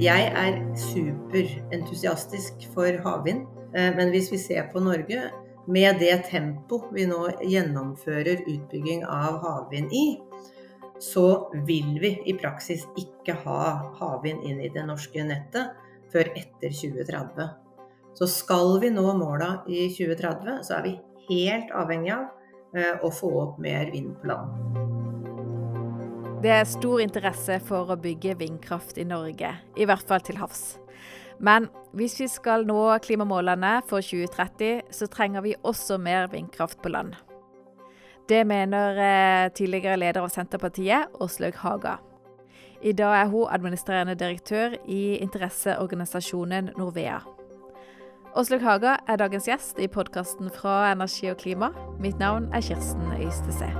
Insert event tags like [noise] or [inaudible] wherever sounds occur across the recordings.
Jeg er superentusiastisk for havvind. Eh, men hvis vi ser på Norge, med det tempo vi nå gjennomfører utbygging av havvind i, så vil vi i praksis ikke ha havvind inn i det norske nettet før etter 2030. Så skal vi nå måla i 2030, så er vi helt avhengig av eh, å få opp mer vind på land. Det er stor interesse for å bygge vindkraft i Norge, i hvert fall til havs. Men hvis vi skal nå klimamålene for 2030, så trenger vi også mer vindkraft på land. Det mener eh, tidligere leder av Senterpartiet, Åslaug Haga. I dag er hun administrerende direktør i interesseorganisasjonen Norvea. Åslaug Haga er dagens gjest i podkasten fra Energi og klima. Mitt navn er Kirsten Øystese.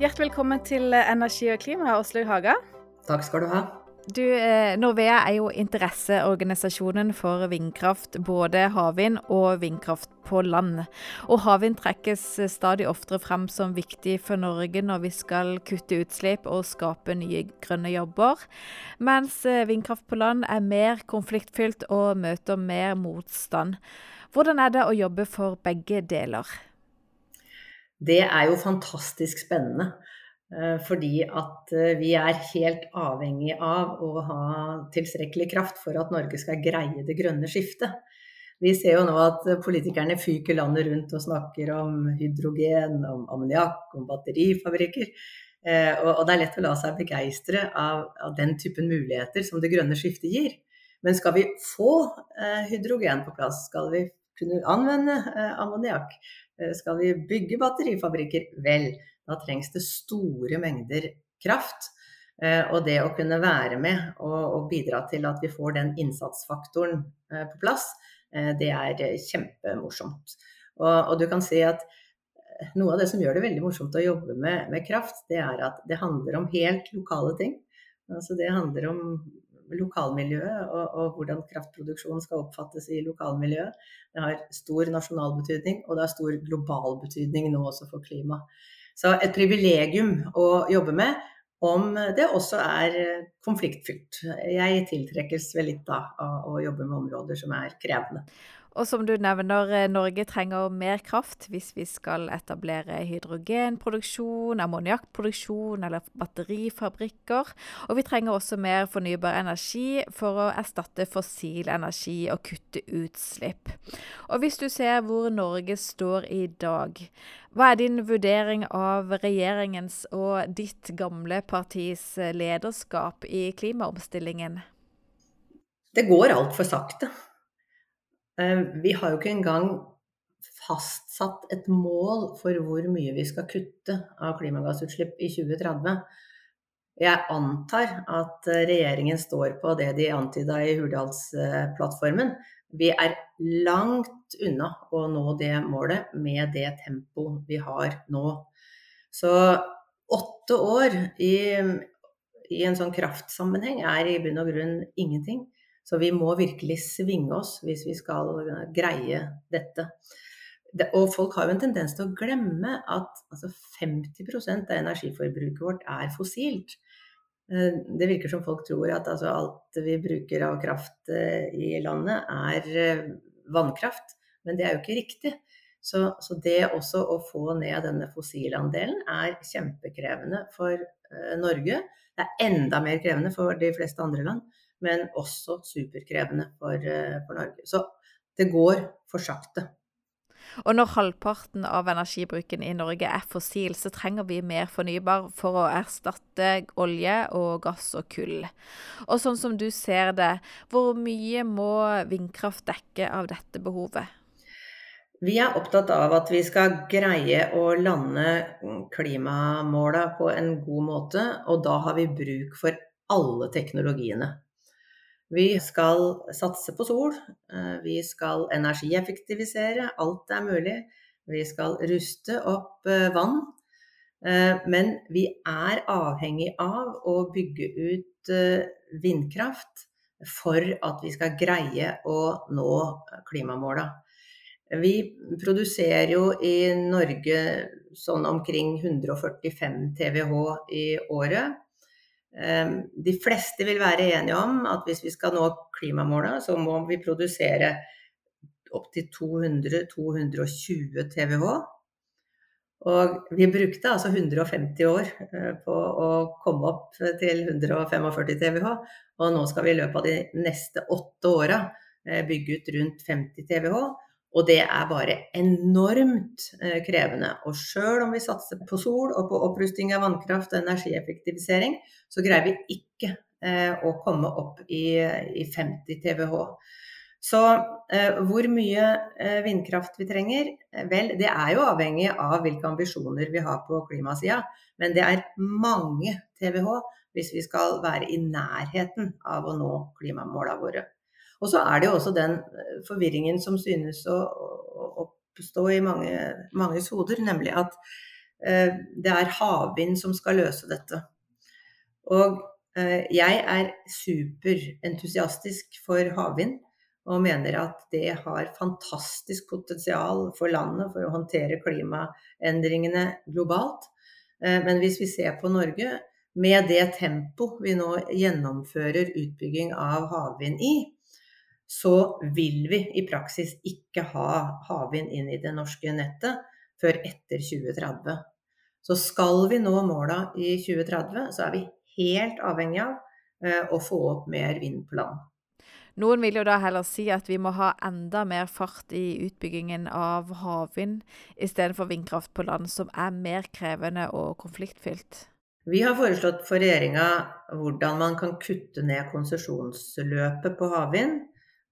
Hjertelig velkommen til Energi og klima, Åslaug Haga. Takk skal du ha. Du, eh, Norvea er jo interesseorganisasjonen for vindkraft, både havvind og vindkraft på land. Og havvind trekkes stadig oftere frem som viktig for Norge når vi skal kutte utslipp og skape nye grønne jobber, mens eh, vindkraft på land er mer konfliktfylt og møter mer motstand. Hvordan er det å jobbe for begge deler? Det er jo fantastisk spennende. Eh, fordi at eh, vi er helt avhengig av å ha tilstrekkelig kraft for at Norge skal greie det grønne skiftet. Vi ser jo nå at politikerne fyker landet rundt og snakker om hydrogen, om ammoniakk, om batterifabrikker. Eh, og det er lett å la seg begeistre av, den typen muligheter som det grønne skiftet gir. Men skal vi få hydrogen på plass, skal vi kunne anvende ammoniakk, Eh, skal vi bygge batterifabrikker? Vel, da trengs det store mengder kraft. Eh, og det å kunne være med og, bidra til at vi får den innsatsfaktoren eh, på plass, det er kjempemorsomt. Og, du kan si at noe av det som gjør det veldig morsomt å jobbe med, med kraft, det er at det handler om helt lokale ting. Altså det handler om lokalmiljøet og, og, hvordan kraftproduksjonen skal oppfattes i lokalmiljøet. Det har stor nasjonal betydning, og det har stor global betydning nå også for klima. Så et privilegium å jobbe med, om det også er konfliktfylt. Jeg tiltrekkes vel litt da av å jobbe med områder som er krevende. Og som du nevner, eh, Norge trenger mer kraft hvis vi skal etablere hydrogenproduksjon, ammoniakkproduksjon eller batterifabrikker. Og vi trenger også mer fornybar energi for å erstatte fossil energi og kutte utslipp. Og hvis du ser hvor Norge står i dag, hva er din vurdering av regjeringens og ditt gamle partis lederskap i klimaomstillingen? Det går altfor sakte. Eh, vi har jo ikke engang fastsatt et mål for hvor mye vi skal kutte av klimagassutslipp i 2030. Jeg antar at regjeringen står på det de antyda i Hurdalsplattformen. Vi er langt unna å nå det målet med det tempoet vi har nå. Så åtte år i, i en sånn kraftsammenheng er i bunn og grunn ingenting. Så vi må virkelig svinge oss hvis vi skal greie dette. Og folk har jo en tendens til å glemme at altså 50% av energiforbruket vårt er fossilt. Eh, det virker som folk tror at altså alt vi bruker av kraft eh, i landet er eh, vannkraft, men det er jo ikke riktig. Så, så det også å få ned denne fossilandelen er kjempekrevende for Norge. Det er enda mer krevende for de fleste andre land men også superkrevende for, eh, for Norge. Så det går for sakte. Og når halvparten av energibruken i Norge er fossil, så trenger vi mer fornybar for å erstatte olje og gass og kull. Og sånn som du ser det, hvor mye må vindkraft dekke av dette behovet? Vi er opptatt av at vi skal greie å lande klimamåla på en god måte, og da har vi bruk for alle teknologiene. Vi skal satse på sol. Eh, vi skal energieffektivisere alt er mulig. Vi skal ruste opp eh, vann. Eh, men vi er avhengig av å bygge ut vindkraft for at vi skal greie å nå klimamåla. Vi produserer jo i Norge sånn omkring 145 TWh i året. Ehm, de fleste vil være enige om at hvis vi skal nå klimamålene, så må vi produsere opptil 200-220 TWh. Og vi brukte altså 150 år eh, på å komme opp til 145 TWh, og nå skal vi i løpet av de neste åtte åra eh, bygge ut rundt 50 TWh. Og det er bare enormt eh, krevende. Og sjøl om vi satser på sol og på opprusting av vannkraft og energieffektivisering, så greier vi ikke å komme opp i, 50 TWh. Så eh, hvor mye eh, vindkraft vi trenger, eh, vel det er jo avhengig av hvilke ambisjoner vi har på klimasida. Men det er mange TWh hvis vi skal være i nærheten av å nå klimamåla våre. Og så er det jo også den eh, forvirringen som synes å, oppstå i mange, manges hoder, nemlig at eh, det er havvind som skal løse dette. Og eh, jeg er superentusiastisk for havvind og mener at det har fantastisk potensial for landet for å håndtere klimaendringene globalt. Eh, men hvis vi ser på Norge, med det tempo vi nå gjennomfører utbygging av havvind i, så vil vi i praksis ikke ha havvind inn i det norske nettet før etter 2030. Så skal vi nå måla i 2030, så er vi helt avhengig av eh, å få opp mer vind på land. Noen vil jo da heller si at vi må ha enda mer fart i utbyggingen av havvind istedenfor vindkraft på land, som er mer krevende og konfliktfylt. Vi har foreslått for regjeringa hvordan man kan kutte ned konsesjonsløpet på havvind.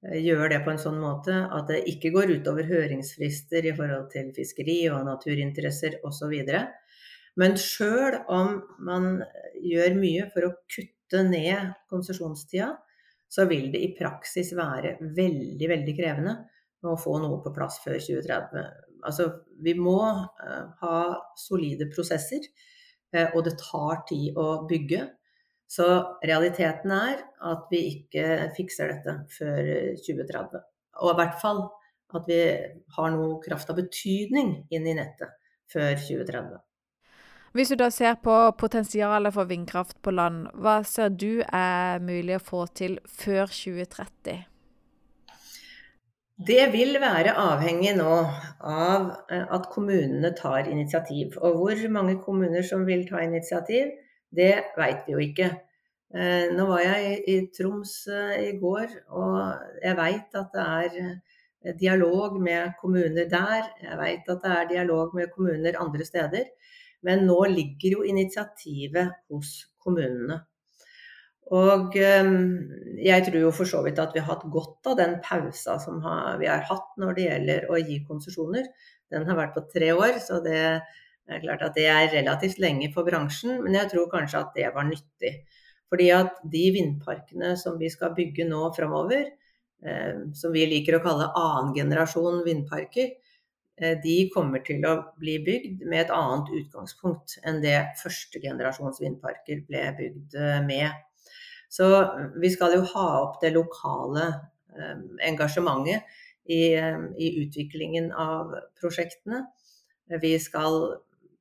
Eh, gjøre det på en sånn måte at det ikke går utover høringsfrister i forhold til fiskeri og naturinteresser osv. Men sjøl om man gjør mye for å kutte ned konsesjonstida, så vil det i praksis være veldig, veldig krevende å få noe på plass før 2030. Altså, vi må uh, ha solide prosesser, og det tar tid å bygge. Så realiteten er at vi ikke fikser dette før 2030. Og i hvert fall at vi har noe kraft av betydning inn i nettet før 2030. Hvis du da ser på potensialet for vindkraft på land, hva ser du er mulig å få til før 2030? Det vil være avhengig nå av eh, at kommunene tar initiativ. Og hvor mange kommuner som vil ta initiativ, det veit vi jo ikke. Eh, nå var jeg i Troms eh, i går, og jeg veit at det er dialog med kommuner der. Jeg veit at det er dialog med kommuner andre steder. Men nå ligger jo initiativet hos kommunene. Og jeg tror jo for så vidt at vi har hatt godt av den pausa som vi har hatt når det gjelder å gi konsesjoner. Den har vært på tre år, så det er klart at det er relativt lenge for bransjen. Men jeg tror kanskje at det var nyttig. Fordi at de vindparkene som vi skal bygge nå framover, eh, som vi liker å kalle annen generasjon vindparker, Eh, de kommer til å bli bygd med et annet utgangspunkt enn det første generasjons vindparker ble bygd eh, med. Så vi skal jo ha opp det lokale eh, engasjementet i, i utviklingen av prosjektene. Vi skal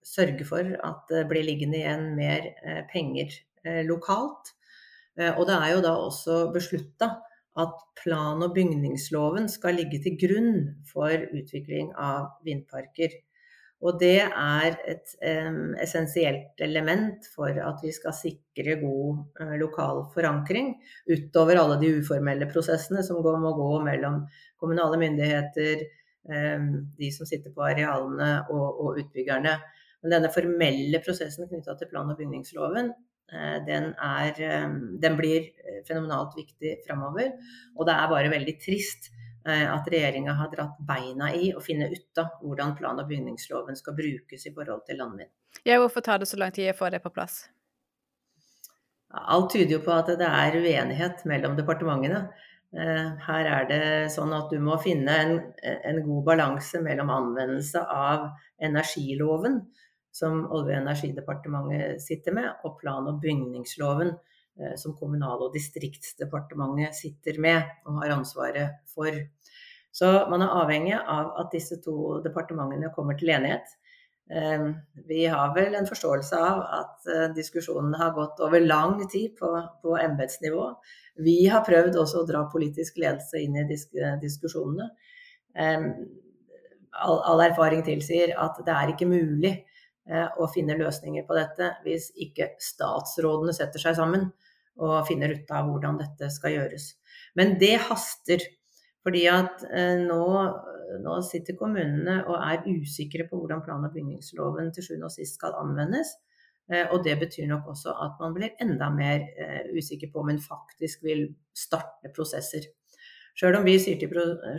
sørge for at det blir liggende igjen mer penger lokalt. Og det er jo da også beslutta at plan- og bygningsloven skal ligge til grunn for utvikling av vindparker. Og det er et um, essensielt element for at vi skal sikre god uh, lokal forankring, utover alle de uformelle prosessene som går, må gå mellom kommunale myndigheter, um, de som sitter på arealene og, og utbyggerne. Men denne formelle prosessen knytta til plan- og bygningsloven, Eh, den, er, eh, den blir eh, fenomenalt viktig framover. Og det er bare veldig trist at regjeringa har dratt beina i å finne ut av hvordan plan- og bygningsloven skal brukes i forhold til landvind. Ja, hvorfor tar det så lang tid å få det på plass? Alt tyder jo på at det er uenighet mellom departementene. Her er det sånn at du må finne en, en god balanse mellom anvendelse av energiloven som Olje- og energidepartementet sitter med, og plan- og bygningsloven eh, som Kommunal- og distriktsdepartementet sitter med og har ansvaret for. Så man er avhengig av at disse to departementene kommer til enighet. Ehm, vi har vel en forståelse av at diskusjonen diskusjonene har gått over lang tid på, på embetsnivå. Vi har prøvd også å dra politisk ledelse inn i disk diskusjonene. All, all, erfaring tilsier at det er ikke mulig eh, finner løsninger på dette hvis ikke statsrådene setter seg sammen og finner ut av hvordan dette skal gjøres. Men det haster. Fordi at eh, nå, nå, sitter kommunene og er usikre på hvordan plan- og bygningsloven til sjuende og sist skal anvendes. Eh, og det betyr nok også at man blir enda mer usikker på om en faktisk vil starte prosesser. Sjøl om vi sier til,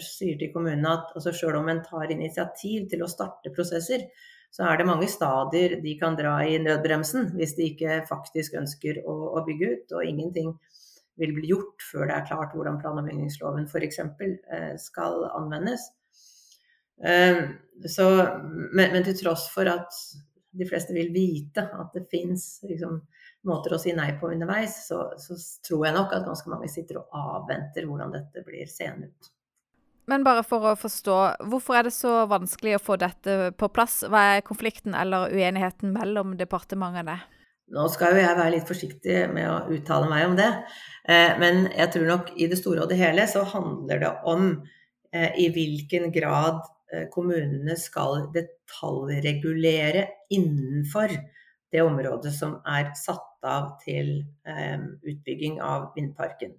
sier til kommunene at altså selv om en tar initiativ til å starte prosesser, så er det mange stadier de kan dra i nødbremsen hvis de ikke faktisk ønsker å, å bygge ut. Og ingenting vil bli gjort før det er klart hvordan plan- og bygningsloven f.eks. Eh, skal anvendes. Eh, så, men, men, til tross for at de fleste vil vite at det fins liksom, måter å si nei på underveis, så, så, tror jeg nok at ganske mange sitter og avventer hvordan dette blir seende ut. Men bare for å forstå, hvorfor er det så vanskelig å få dette på plass? Hva er konflikten eller uenigheten mellom departementene? Nå skal jo jeg være litt forsiktig med å uttale meg om det, eh, men jeg tror nok i det store og det hele så handler det om eh, i hvilken grad eh, kommunene skal detaljregulere innenfor det området som er satt av til utbygging av vindparken.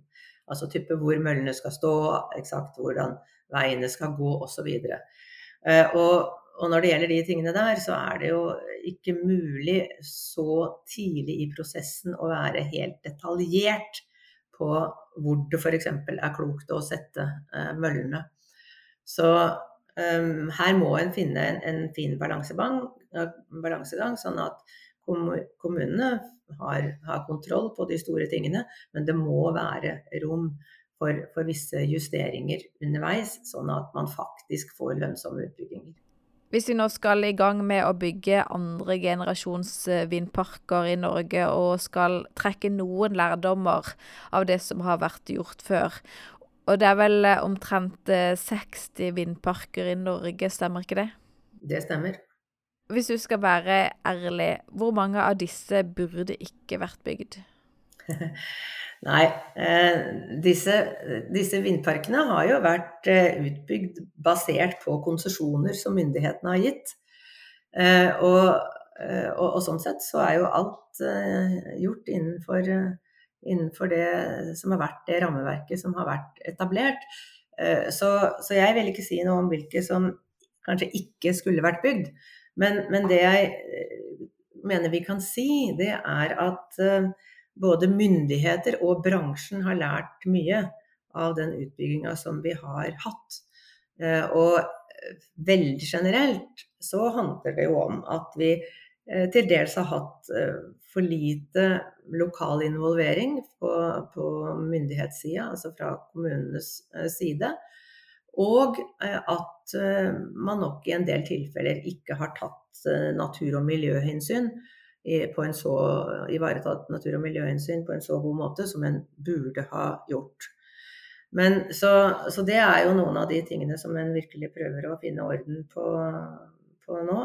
Altså type hvor møllene skal stå, eksakt hvordan veiene skal gå osv. Og, og og når det gjelder de tingene der, så er det jo ikke mulig så tidlig i prosessen å være helt detaljert på hvor det f.eks. er klokt å sette eh, møllene. Så um, her må en finne en, en fin balansegang, sånn at kommunene har, har, kontroll på de store tingene, men det må være rom for, for visse justeringer underveis, sånn at man faktisk får lønnsomme utbygginger. Hvis vi nå skal i gang med å bygge andre generasjons eh, vindparker i Norge, og skal trekke noen lærdommer av det som har vært gjort før Og det er vel eh, omtrent 60 eh, vindparker i Norge, stemmer ikke det? Det stemmer. Hvis du skal være ærlig, hvor mange av disse burde ikke vært bygd? [laughs] Nei, eh, disse, disse, vindparkene har jo vært eh, utbygd basert på konsesjoner som myndighetene har gitt. Eh, og, og, og, sånn sett så er jo alt gjort innenfor, innenfor, det som har vært det rammeverket som har vært etablert. Så, så, jeg vil ikke si noe om hvilke som kanskje ikke skulle vært bygd. Men, men det jeg mener vi kan si, det er at både myndigheter og bransjen har lært mye av den utbygginga som vi har hatt. Eh, og veldig generelt så handler det jo om at vi eh, til dels har hatt eh, for lite lokal involvering på, på myndighetssida, altså fra kommunenes side. Og at man nok i en del tilfeller ikke har tatt natur- og miljøhensyn på en så ivaretatt natur- og miljøhensyn på en så god måte som en burde ha gjort. Men, så, så, det er jo noen av de tingene som en virkelig prøver å finne orden på, på nå.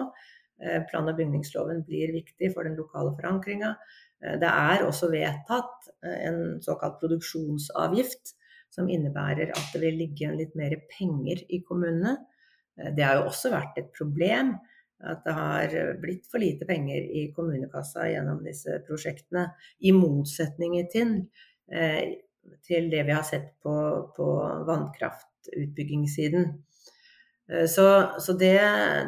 Eh, plan- og bygningsloven blir viktig for den lokale forankringa. Eh, det er også vedtatt eh, en såkalt produksjonsavgift, som innebærer at det vil ligge igjen litt mer penger i kommunene. Det har jo også vært et problem at det har blitt for lite penger i kommunekassa gjennom disse prosjektene. I motsetning til, eh, til det vi har sett på, på vannkraftutbyggingssiden. Eh, så, så det,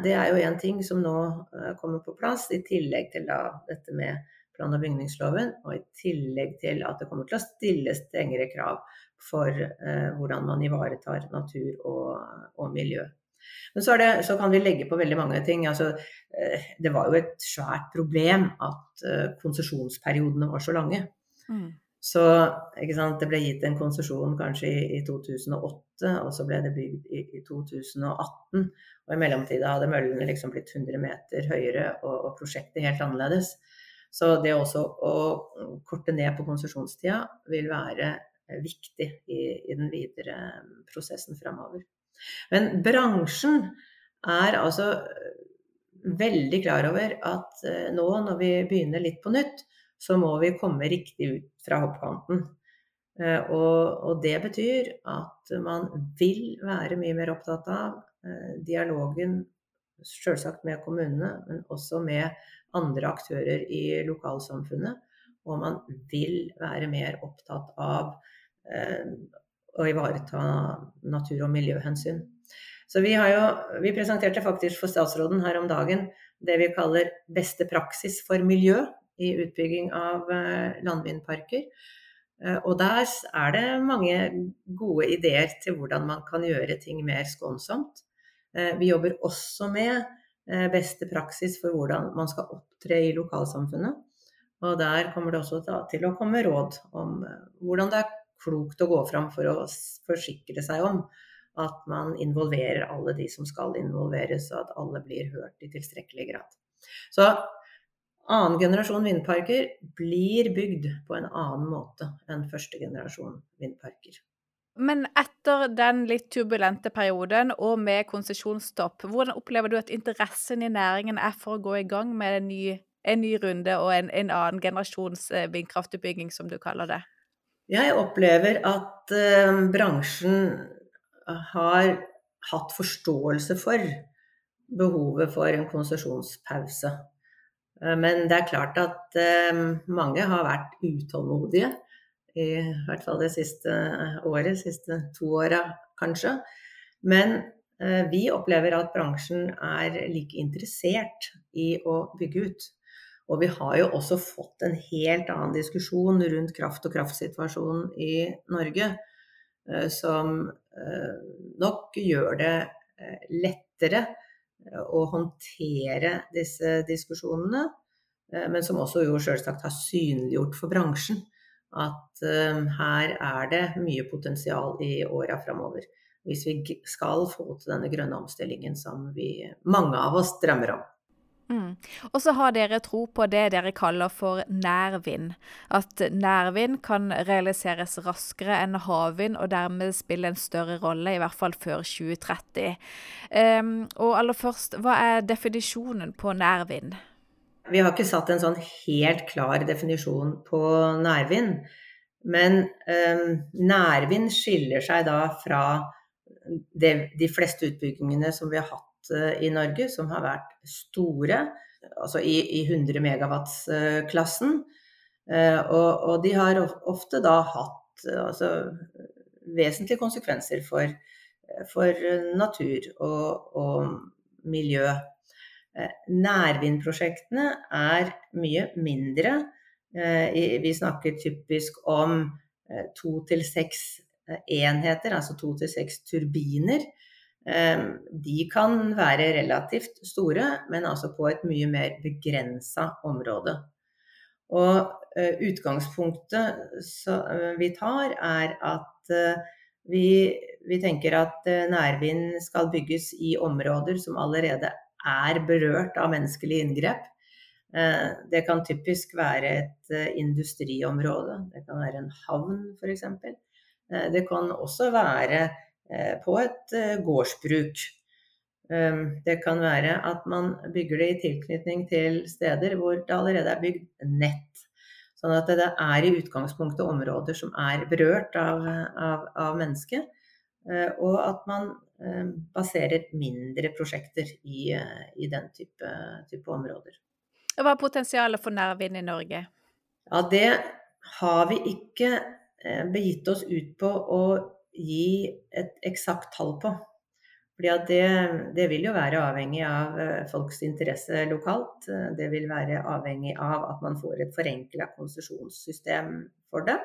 det, er jo én ting som nå eh, kommer på plass, i tillegg til da, dette med plan- og bygningsloven, og i tillegg til at det kommer til å stilles strengere krav for eh, hvordan man ivaretar natur og, og miljø. Men så, det, så, kan vi legge på veldig mange ting. Altså, eh, det var jo et svært problem at eh, konsesjonsperiodene var så lange. Mm. Så det ble gitt en konsesjon kanskje i, i, 2008, og så ble det bygd i, i 2018. Og i mellomtida hadde møllene liksom blitt 100 meter høyere og, og prosjektet helt annerledes. Så det også å korte ned på konsesjonstida vil være viktig i, i den videre prosessen framover. Men bransjen er altså veldig klar over at nå når vi begynner litt på nytt, så må vi komme riktig ut fra hoppkanten. Og, og, det betyr at man vil være mye mer opptatt av dialogen selvsagt med kommunene, men også med andre aktører i lokalsamfunnet. Og man vil være mer opptatt av eh, å ivareta natur- og miljøhensyn. Så vi, jo, vi, presenterte faktisk for statsråden her om dagen det vi kaller beste praksis for miljø i utbygging av eh, landvindparker. Eh, og der er det mange gode ideer til hvordan man kan gjøre ting mer skånsomt. Eh, vi jobber også med beste praksis for hvordan man skal opptre i lokalsamfunnet. Og der kommer det også til å komme råd om hvordan det er klokt å gå fram for å forsikre seg om at man involverer alle de som skal involveres, og at alle blir hørt i tilstrekkelig grad. Så annen generasjon vindparker blir bygd på en annen måte enn første generasjon vindparker. Men etter den litt turbulente perioden og med konsesjonsstopp, hvordan opplever du at interessen i næringen er for å gå i gang med en ny, en ny runde og en, en, annen generasjons eh, vindkraftutbygging, som du kaller det? Jeg opplever at uh, bransjen har hatt forståelse for behovet for en konsesjonspause. Uh, men det er klart at uh, mange har vært utålmodige i hvert fall det siste året, siste to åra kanskje. Men eh, vi opplever at bransjen er like interessert i å bygge ut. Og vi har jo også fått en helt annen diskusjon rundt kraft og kraftsituasjonen i Norge, eh, som eh, nok gjør det lettere å håndtere disse diskusjonene, men som også jo selvsagt har synliggjort for bransjen at her er det mye potensial i åra framover. Hvis vi skal få til denne grønne omstillingen som vi, mange av oss drømmer om. Mm. Og så har dere tro på det dere kaller for nærvind. At nærvind kan realiseres raskere enn havvind, og dermed spille en større rolle, i hvert fall før 2030. Um, ehm, og aller først, hva er definisjonen på nærvind? Vi har ikke satt en sånn helt klar definisjon på nærvind. Men um, nærvind skiller seg da fra det, de fleste utbyggingene som vi har hatt uh, i Norge, som har vært store, altså i, i 100 megawatts-klassen. Uh, og, og, de har ofte da hatt altså, vesentlige konsekvenser for, for natur og, og miljø. Eh, nærvindprosjektene er mye mindre. Eh, vi snakker typisk om eh, to til seks enheter, altså to til seks turbiner. De kan være relativt store, men altså på et mye mer begrensa område. Og utgangspunktet vi tar, er at vi, vi tenker at nærvind skal bygges i områder som allerede er berørt av menneskelige inngrep. Eh, det kan typisk være et eh, industriområde, det kan være en havn f.eks. Eh, det kan også være på et gårdsbruk. Det kan være at man bygger det i tilknytning til steder hvor det allerede er bygd nett. Sånn at det er i utgangspunktet områder som er berørt av, av, av mennesket. Og at man Eh, baserer mindre prosjekter i, eh, i den type, type, områder. Hva er potensialet for nærvind i Norge? Ja, Det har vi ikke eh, begitt oss ut på å gi et eksakt tall på. Fordi det, det, vil jo være avhengig av folks interesse lokalt. Det vil være avhengig av at man får et forenkla konsesjonssystem for det.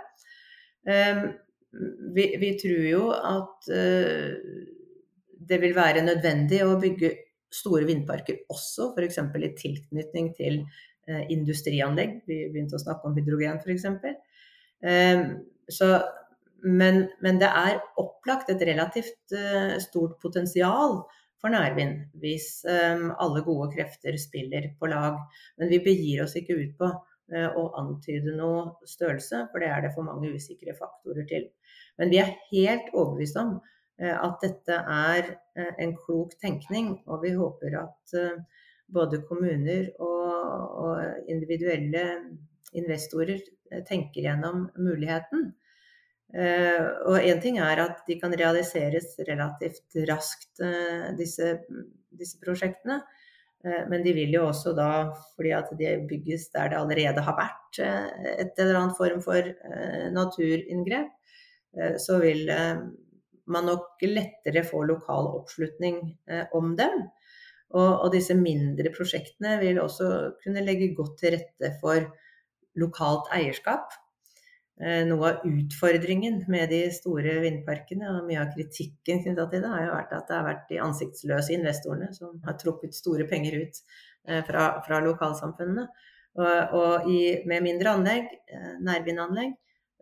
Vi, vi, tror jo at det vil være nødvendig å bygge store vindparker også, f.eks. i tilknytning til eh, industrianlegg. Vi begynte å snakke om hydrogen f.eks. Eh, men, men, det er opplagt et relativt uh, stort potensial for nærvind hvis um, alle gode krefter spiller på lag. Men vi begir oss ikke ut på uh, å antyde noe størrelse, for det er det for mange usikre faktorer til. Men vi er helt overbevist om at dette er en klok tenkning. Og vi håper at både kommuner og, og individuelle investorer tenker gjennom muligheten. Og én ting er at de kan realiseres relativt raskt, disse, disse prosjektene. Eh, men de vil jo også da, fordi at de bygges der det allerede har vært eh, et eller annet form for eh, naturinngrep, så vil man nok lettere få lokal oppslutning om dem. Og, disse mindre prosjektene vil også kunne legge godt til rette for lokalt eierskap. Eh, noe av utfordringen med de store vindparkene og mye av kritikken knytta til det, har jo vært at det har vært de ansiktsløse investorene som har trukket store penger ut eh, fra, fra lokalsamfunnene. Og, og i, med mindre anlegg, eh, nærvindanlegg,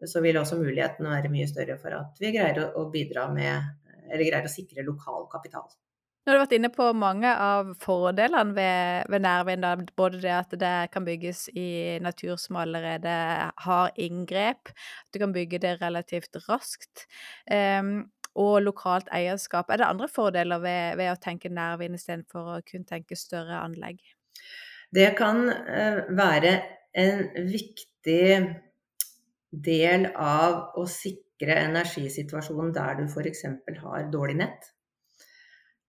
så vil også muligheten være mye større for at vi greier å, å bidra med, eller greier å sikre lokal kapital. Nå har du vært inne på mange av fordelene ved, ved nærvind. Både det at det kan bygges i natur som allerede har inngrep, at du kan bygge det relativt raskt, um, og lokalt eierskap. Er det andre fordeler ved, ved å tenke nærvind istedenfor å kun tenke større anlegg? Det kan uh, være en viktig del av å sikre energisituasjonen der du f.eks. har dårlig nett Eh,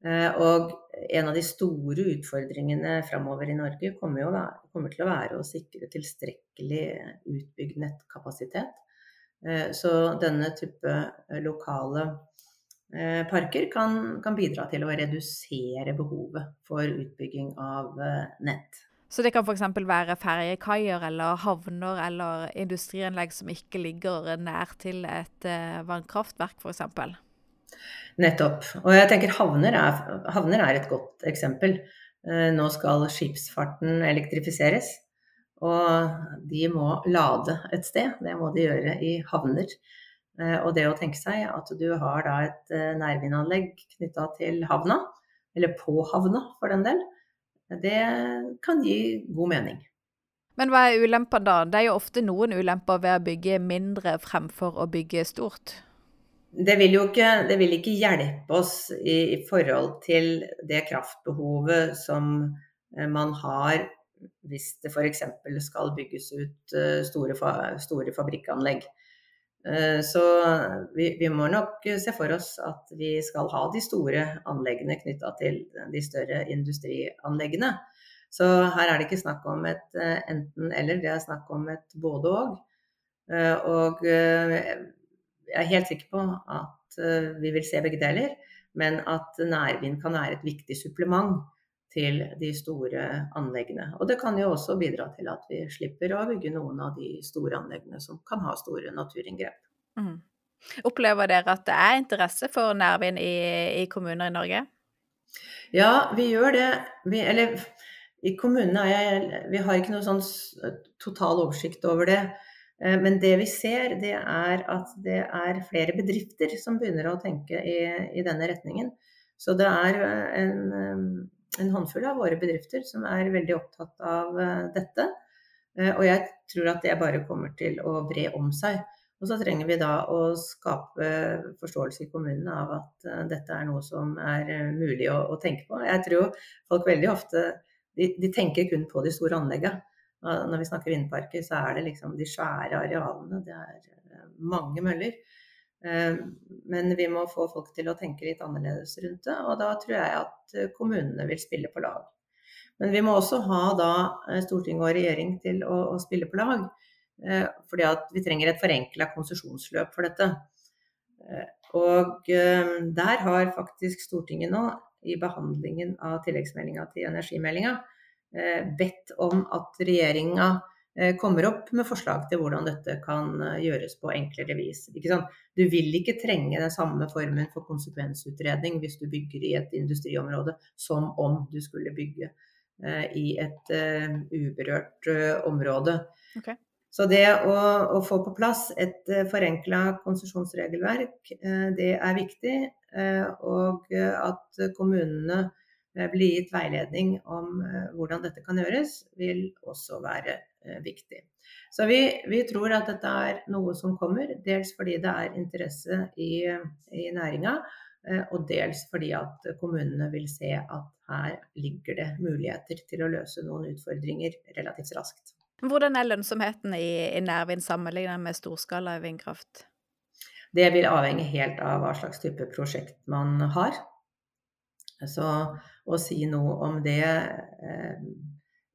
og en av de store utfordringene framover i Norge kommer, jo, kommer, til å være å sikre tilstrekkelig utbygd nettkapasitet. Eh, så denne type lokale eh, parker kan, kan bidra til å redusere behovet for utbygging av nett. Så det kan f.eks. være ferjekaier eller havner eller industrianlegg som ikke ligger nær til et vannkraftverk f.eks.? Nettopp. Og jeg tenker havner er, havner er et godt eksempel. Eh, nå skal skipsfarten elektrifiseres. Og de må lade et sted. Det må de gjøre i havner. Eh, og det å tenke seg at du har da et eh, nærvindanlegg knytta til havna, eller på havna for den del, det kan gi god mening. Men hva er ulempene da? Det er jo ofte noen ulemper ved å bygge mindre fremfor å bygge stort det vil jo ikke, det vil ikke hjelpe oss i, i, forhold til det kraftbehovet som eh, man har hvis det f.eks. skal bygges ut eh, store, store fabrikkanlegg. Eh, så vi, vi, må nok se for oss at vi skal ha de store anleggene knytta til de større industrianleggene. Så her er det ikke snakk om et enten-eller, det er snakk om et både-og. Og jeg er helt sikker på at eh, vi vil se begge deler, men at nærvind kan være et viktig supplement til de store anleggene. Og det kan jo også bidra til at vi slipper å bygge noen av de store anleggene som kan ha store naturinngrep. Mm. Opplever dere at det er interesse for nærvind i, i kommuner i Norge? Ja, vi gjør det. Vi, eller i kommunene er jeg Vi har ikke noe sånn total oversikt over det. Eh, men det vi ser, det er at det er flere bedrifter som begynner å tenke i, i denne retningen. Så det er eh, en, eh, en, håndfull av våre bedrifter som er veldig opptatt av dette. Og jeg tror at det bare kommer til å bre om seg. Og så trenger vi da å skape forståelse i kommunene av at dette er noe som er mulig å, å tenke på. Jeg tror folk veldig ofte de, de tenker kun på de store anleggene. Når vi snakker vindparker, så er det liksom de svære arealene. Det er eh, mange møller. Eh, men vi må få folk til å tenke litt annerledes rundt det, og da tror jeg at eh, kommunene vil spille på lag. Men vi må også ha da storting og regjering til å, å spille på lag. Fordi at vi trenger et forenkla konsesjonsløp for dette. Og der har faktisk Stortinget nå, i behandlingen av tilleggsmeldinga til energimeldinga, bedt om at regjeringa eh, kommer opp med forslag til hvordan dette kan eh, gjøres på enklere vis. Du vil ikke trenge den samme formen for konsekvensutredning hvis du bygger i et industriområde som om du skulle bygge i et uberørt område. Okay. Så det å, å, få på plass et forenkla konsesjonsregelverk, det er viktig. og at kommunene Eh, bli gitt veiledning om eh, hvordan dette kan gjøres, vil også være eh, viktig. Så vi, vi, tror at dette er noe som kommer, dels fordi det er interesse i, i næringa, Og dels fordi at kommunene vil se at her ligger det muligheter til å løse noen utfordringer relativt raskt. Hvordan er lønnsomheten i, i nærvind sammenlignet med storskala vindkraft? Det vil avhenge helt av hva slags type prosjekt man har. Så å si noe om det eh,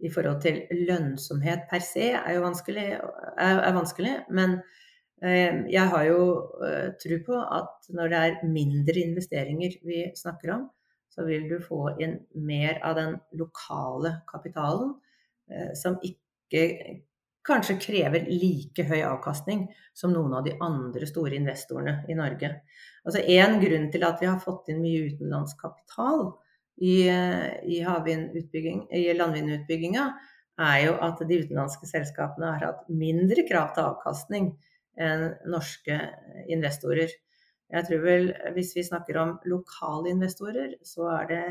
i forhold til lønnsomhet per se er jo vanskelig, er, er vanskelig men eh, jeg har jo eh, tro på at når det er mindre investeringer vi snakker om, så vil du få inn mer av den lokale kapitalen eh, som ikke kanskje krever like høy avkastning som noen av de andre store investorene i Norge. Altså En grunn til at vi har fått inn mye utenlandsk kapital i, i, i landvindutbygginga, er jo at de utenlandske selskapene har hatt mindre krav til avkastning enn norske investorer. Jeg tror vel Hvis vi snakker om lokale investorer, så er det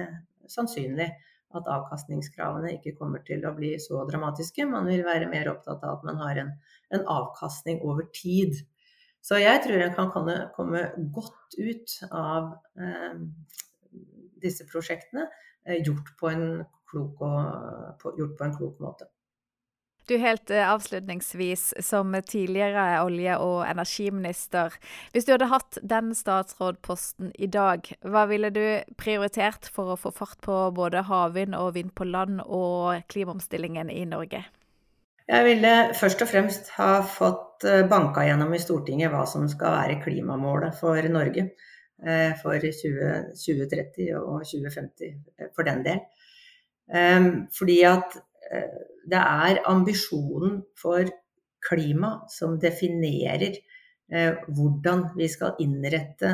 sannsynlig at avkastningskravene ikke kommer til å bli så dramatiske. Man vil være mer opptatt av at man har en, en avkastning over tid. Så jeg tror en kan komme, godt ut av eh, disse prosjektene, eh, gjort på og, på, gjort på en klok måte. Du, helt eh, avslutningsvis, som tidligere olje- og energiminister. Hvis du hadde hatt den statsrådposten i dag, hva ville du prioritert for å få fart på både havvind og vind på land og klimaomstillingen i Norge? Jeg ville først og fremst ha fått eh, banka gjennom i Stortinget hva som skal være klimamålet for Norge eh, for 20, 2030 og 2050 for den del. Fordi at det er ambisjonen for klima som definerer eh, hvordan vi skal innrette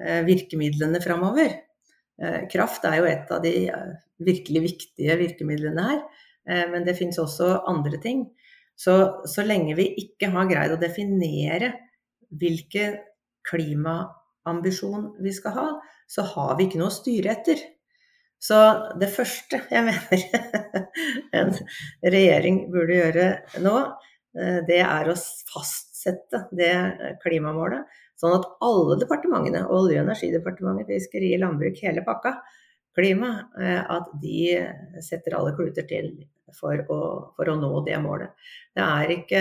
eh, virkemidlene framover. Eh, kraft er jo et av de eh, virkelig viktige virkemidlene her, eh, men det finnes også andre ting. Så, så lenge vi ikke har greid å definere hvilken klimaambisjon vi skal ha, så har vi ikke noe å styre etter. Så det første jeg mener [laughs] en regjering burde gjøre nå, eh, det er å fastsette det klimamålet. Sånn at alle departementene, Olje- og energidepartementet, fiskeri, landbruk, hele pakka, klima, eh, at de setter alle kluter til for å, for å nå det målet. Det er, ikke,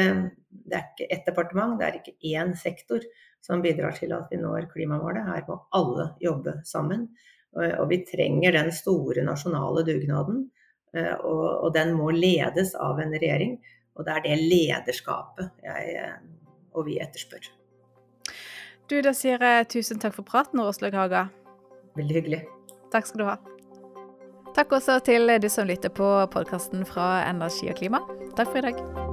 det ett departement, det er ikke én sektor som bidrar til at vi når klimamålet. Her må alle jobbe sammen. Og vi trenger den store nasjonale dugnaden. Eh, og, den må ledes av en regjering. Og det er det lederskapet jeg eh, og vi etterspør. Du, da sier jeg tusen takk for praten, Åslaug Haga. Veldig hyggelig. Takk skal du ha. Takk også til du som lytter på podkasten fra Energi og klima. Takk for i dag.